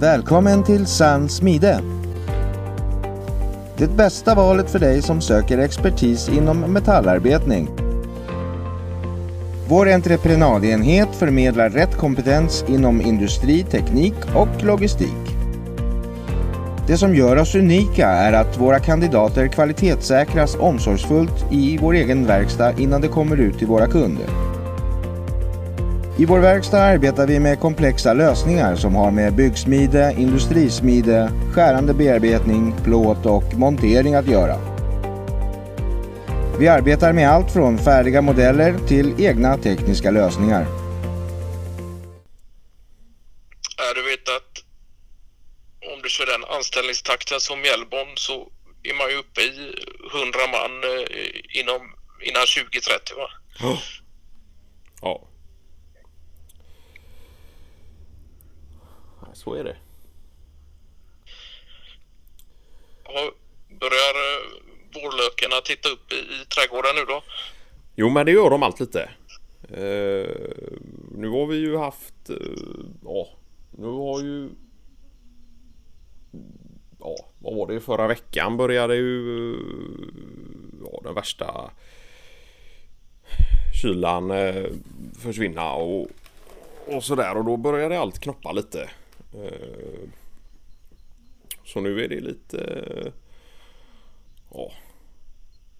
Välkommen till Sann Smide. Det bästa valet för dig som söker expertis inom metallarbetning. Vår entreprenadenhet förmedlar rätt kompetens inom industri, teknik och logistik. Det som gör oss unika är att våra kandidater kvalitetssäkras omsorgsfullt i vår egen verkstad innan de kommer ut till våra kunder. I vår verkstad arbetar vi med komplexa lösningar som har med byggsmide, industrismide, skärande bearbetning, plåt och montering att göra. Vi arbetar med allt från färdiga modeller till egna tekniska lösningar. Du vet att om du kör den anställningstakten som Mjällborn så är man ju uppe i 100 man eh, inom, innan 2030 va? Ja. Ja, Så är det. Ja, börjar eh, vårlökarna titta upp i, i trädgården nu då? Jo men det gör de allt lite. Eh, nu har vi ju haft... Eh, ja, nu har ju... Ja, vad var det? Förra veckan började ju... Ja, den värsta kylan försvinna och, och sådär. Och då började allt knoppa lite. Eh, så nu är det lite... eh, Ja,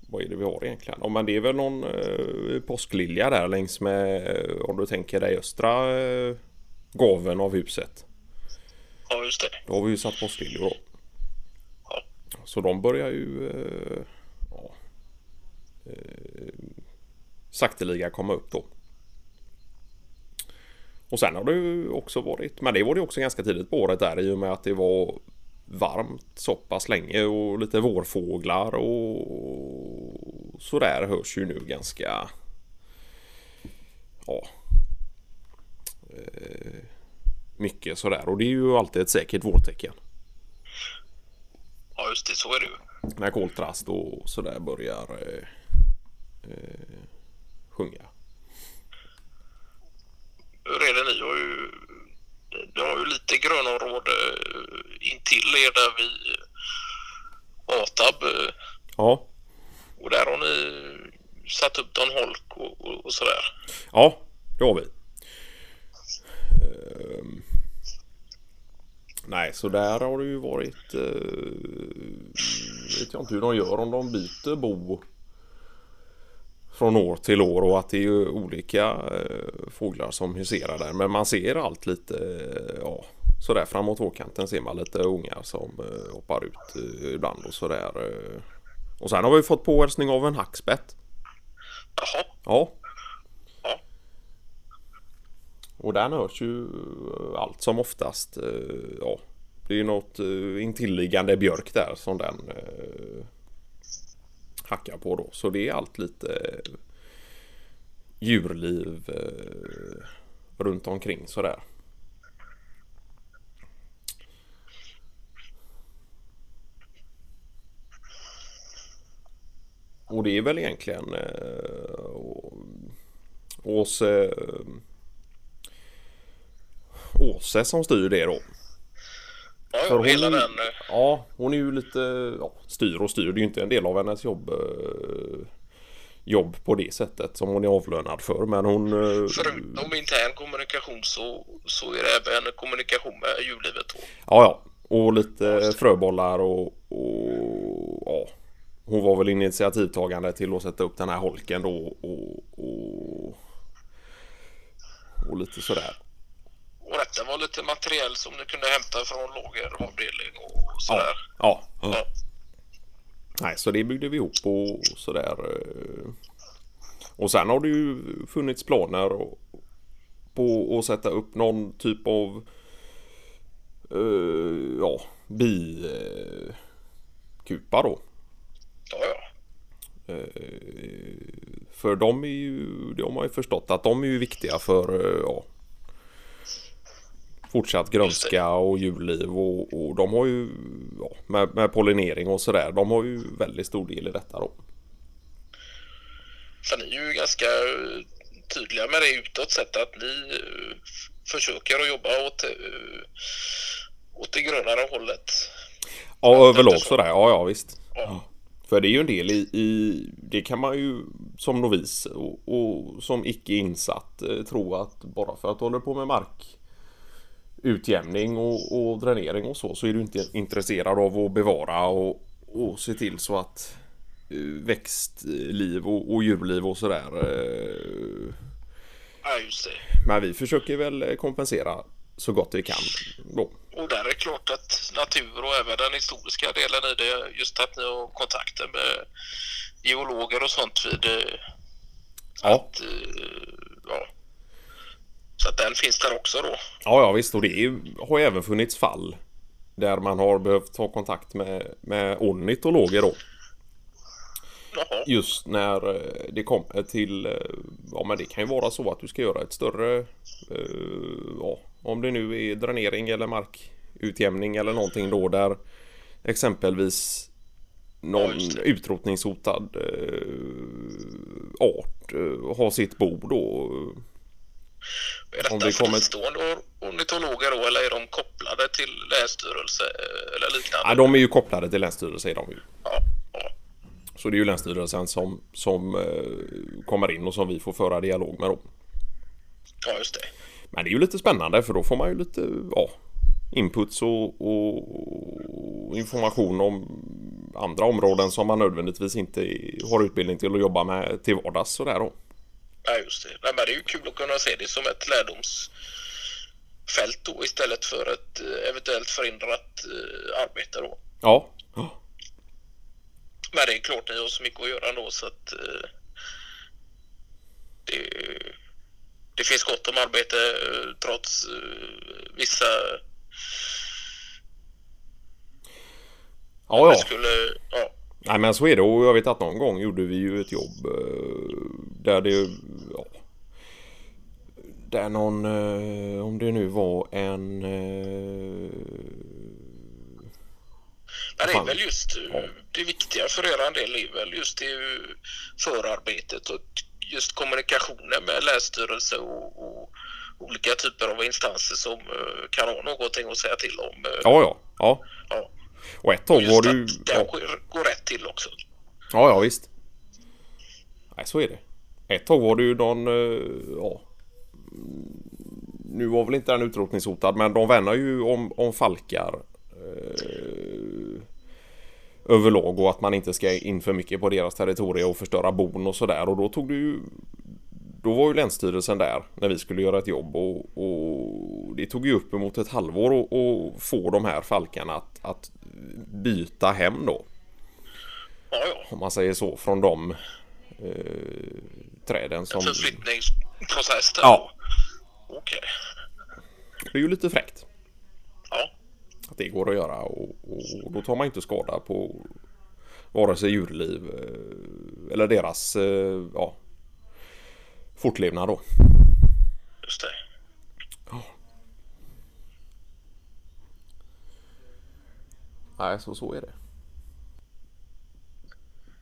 vad är det vi har egentligen? Ja, men det är väl någon eh, påsklilja där längs med, om du tänker dig östra eh, gaven av huset. Ja, just det. Då har vi ju satt påskliljor då. Ja. Så de börjar ju eh, ja, eh, sakteliga komma upp då. Och sen har det ju också varit, men det var det också ganska tidigt på året där i och med att det var varmt så pass länge och lite vårfåglar och sådär hörs ju nu ganska ja eh, mycket sådär och det är ju alltid ett säkert vårtecken Ja, just det. Så är det ju. när koltrast och sådär börjar eh, eh, sjunga. Hur är det? Ni har ju, ni har ju lite grönområde intill er där ATAB. eh, Ja, Och där har ni satt upp någon holk och, och, och sådär. ja, det har vi. Ehm, nej, så där har det ju varit. Uh, vet jag inte hur de gör om de byter bo från år till år och att det är ju olika eh, fåglar som huserar där. Men man ser allt lite, eh, ja, sådär framåt vårkanten ser man lite ungar som eh, hoppar ut ibland och sådär. Och sen har vi fått påhälsning av en hackspett. Jaha, Ja. Och den hörs ju allt som oftast. Ja, det är ju något intilliggande björk där som den hacka hackar på då. Så det är allt lite eh, djurliv eh, runt omkring sådär. Och det är väl egentligen eh, Åse eh, Åse som styr det då ja, För ja hon- hela den. eh, Ja, hon är ju lite ja, styr och styr. Det är ju inte en del av hennes jobb eh, jobb på det sättet som hon är avlönad för. Men hon... eh, Förutom intern kommunikation så, så är det även kommunikation med djurlivet då. Ja, ja. Och lite fröbollar och, och ja. Hon var väl initiativtagande till att sätta upp den här holken då och, och, och lite sådär. Och detta var lite materiell som du kunde hämta från lageravdelning och sådär. Ja. ja. Ja. Nej, så det byggde vi ihop och sådär. eh. Och sen har det ju funnits planer på att sätta upp någon typ av eh, ja, bikupa då. Ja, ja. Eh, För de är ju, det har man ju förstott att de är ju viktiga för eh, ja, fortsatt grönska och djurliv och, och de har ju ja, med, med pollinering och sådär. De har ju väldigt stor del i detta då. Ni är ju ganska tydliga med det utåt sett att ni eh, försöker att jobba åt, eh, åt det grönare hållet. Ja, överlag så. sådär. Ja, ja visst. Ja. För det är ju en del i, i det kan man ju som novis och, och som icke insatt eh, tro att bara för att du håller på med markutjämning och, och dränering och så så är du inte intresserad av att bevara och, och se till så att eh, växtliv och, och djurliv och sådär. eh, Ja, just det. Men vi försöker väl kompensera så gott vi kan då. Och där är det klart att natur och även den historiska delen i det, just att ni har kontakter med geologer och sånt vid eh, Ja, att, ja. Så att den finns där också då. ja, ja visst och det är, har ju även funnits fall där man har behövt ta kontakt med, med ornitologer då. Jaha. Just när eh, det kommer till, eh, ja men det kan ju vara så att du ska göra ett större, eh, ja om det nu är dränering eller markutjämning eller någonting då där exempelvis någon Ja, utrotningshotad eh, art eh, har sitt bo då. Är Om detta det kommer- fristående or- ornitologer då eller är de kopplade till länsstyrelse eh, eller liknande? Ja, de är ju kopplade till Länsstyrelsen är de ju. Ja, ja. Så det är ju Länsstyrelsen som, som eh, kommer in och som vi får föra dialog med dem. ja, just det. Men det är ju lite spännande för då får man ju lite ja, inputs och, och information om andra områden som man nödvändigtvis inte har utbildning till att jobba med till vardags sådär då. Ja, just det. Nej, men det är ju kul att kunna se det som ett lärdomsfält då istället för ett eh, eventuellt förhindrat eh, arbete då. Ja. Ja. Men det är klart ni har så mycket att göra ändå så att eh, det, det finns gott om arbete trots vissa... Ja, ja. skulle, ja, Nej men så är det och jag vet att någon gång gjorde vi ju ett jobb eh, där det ja, där någon eh, om det nu var en eh, Men det är väl just eh, Ja. det viktiga för er del är väl just det eh, förarbetet och just kommunikationen med länsstyrelse och, och olika typer av instanser som eh, kan ha någonting att säga till om. eh, ja ja ja ja. Och ett tag var den ja, går rätt till också. ja ja visst. Nej så är det. Ett tag var det ju någon eh, ja. Nu var väl inte den utrotningshotad men de värnar ju om, om falkar eh, överlag och att man inte ska in för mycket på deras territorium och förstöra bon och sådär. Och då tog det ju då var ju Länsstyrelsen där när vi skulle göra ett jobb och, och det tog ju uppemot ett halvår att få de här falkarna att, att byta hem då Ja, ja. om man säger så från de eh, träden som Förflyttningsprocess. Ja. Okej. det är ju lite fräckt Ja. att det går att göra och, och då tar man inte skada på vare sig djurliv eh, eller deras eh, ja, fortlevnad då. Just det. Nej, så, så är det.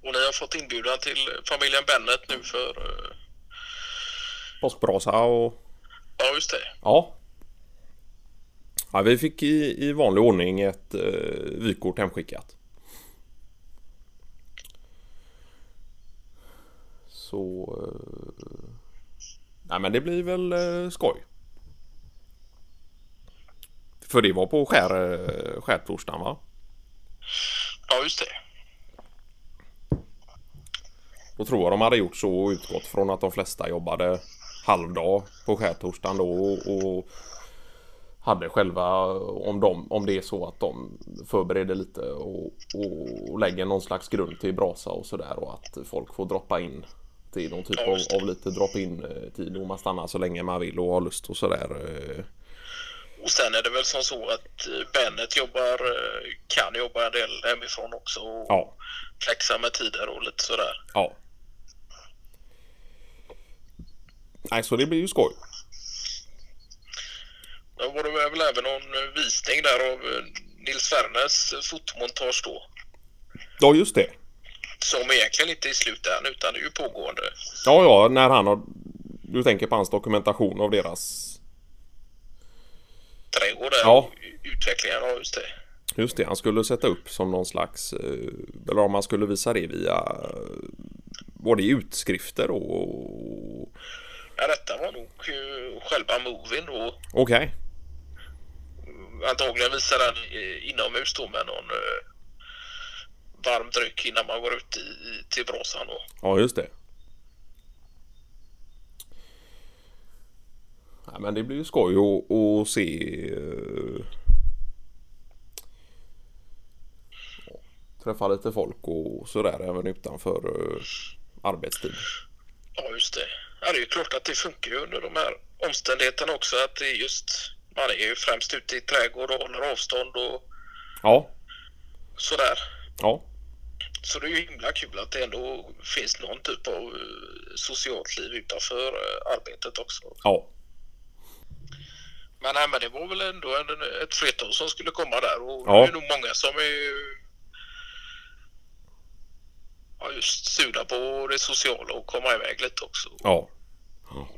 Och ni har fått inbjudan till familjen Bennet nu för... eh, Påskbrasa och Ja, just det. ja. ja vi fick i, i vanlig ordning ett eh, vykort hemskickat. Så... Eh, nej men det blir väl eh, skoj. För det var på skär, eh, skärtorsdagen va? Ja, just det. Då tror jag de hade gjort så och utgått från att de flesta jobbade halvdag på skärtorsdagen då och, och hade själva om, de, om det är så att de förbereder lite och, och lägger någon slags grund till brasa och sådär och att folk får droppa in till någon typ av, av lite drop-in eh, tid och man stannar så länge man vill och har lust och sådär. Och sen är det väl som så att eh, Bennet jobbar, eh, kan jobba en del hemifrån också och Ja, flexa med tider och lite sådär. ja. Nej, så det blir ju skoj. Men var det väl även någon eh, visning där av Nils Werners eh, fotomontage då? Ja, just det. Som egentligen inte är slut än utan det är ju pågående. Ja, ja, när han har... Du tänker på hans dokumentation av deras... trädgård där. Ja. Utvecklingen, ja just det. Just det, han skulle sätta upp som någon slags, eh, eller om man skulle visa det via eh, både utskrifter och... Ja, detta var nog eh, själva movien då. Okej, Antagligen visar den inomhus då med någon varm dryck innan man går ut i, till brasan då. ja just det. Ja, men det blir ju skoj att, att se eh, Träffa lite folk och sådär även utanför eh, arbetstid. Ja, just det. Ja, det är ju klart att det funkar ju under de här omständigheterna också. Att det är just, man är ju främst ute i trädgård och håller avstånd och Ja, sådär. ja, Så det är ju himla kul att det ändå finns någon typ av eh, socialt liv utanför arbetet också. ja, Men, nej, men det var väl ändå en, ett flertal som skulle komma där och Ja. det är nog många som är ja, just sugna på det sociala och komma iväg lite också. ja.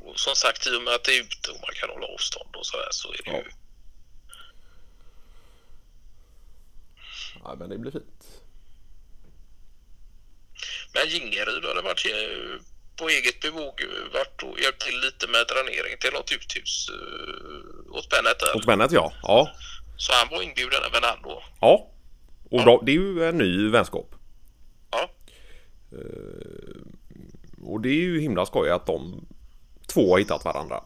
Och som sagt, i och med att det är ute och man kan hålla avstånd och sådär så är det Ja. ju... ja men det blir fint. Men Gingeryd hade varit eh, på eget bevåg eh, varit och hjälpt till lite med dränering till något uthus uh, åt Bennet där. Och Bennet ja. Ja. Så han var inbjuden även han då. Ja. Och då, det är ju en ny vänskap. Ja, Och det är ju himla skoj att de två har hittat varandra.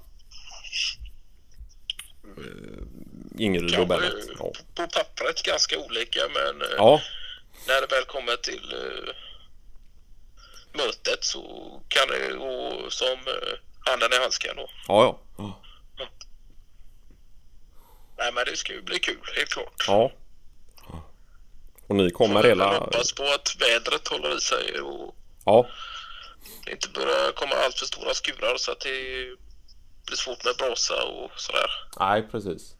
Ingrid och Bennet. Ja. på, pappret ganska olika men eh, ja, när det väl kommer till eh, mötet så kan det gå som uh, handen i handsken då. ja, ja. Nej men det ska ju bli kul, helt klart. Ja. Och ni kommer Får hela... hoppas på att vädret håller i sig och Ja, det inte börjar komma allt för stora skurar så att det blir svårt med brasa och sådär. nej precis.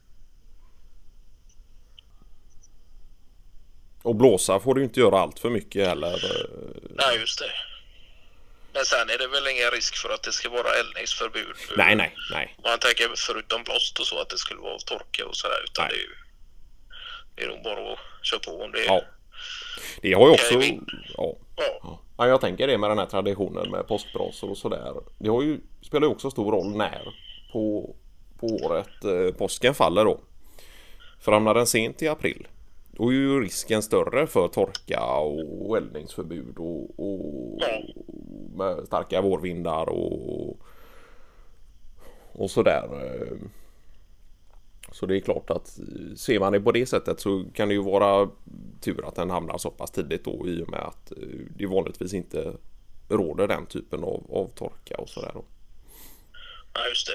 Och blåsa får du inte göra allt för mycket heller. eh, Nej, just det. Men sen är det väl ingen risk för att det ska vara eldningsförbud. Nej, nej, nej. Man tänker förutom blåst och så att det skulle vara torka och sådär. Utan Nej. det är ju det är nog bara att köra på om det är... Ja. Det har ju också... Ja. Ja. Ja, jag tänker det med den här traditionen med påskbrasor och sådär. Det har ju, spelar ju också stor roll när på, på året eh, påsken faller då. För hamnar den sent i april då är ju risken större för torka och eldningsförbud och, och med starka vårvindar och, och sådär. Så det är klart att ser man det på det sättet så kan det ju vara tur att den hamnar så pass tidigt då i och med att eh, det vanligtvis inte råder den typen av, av torka och sådär. ja, just det.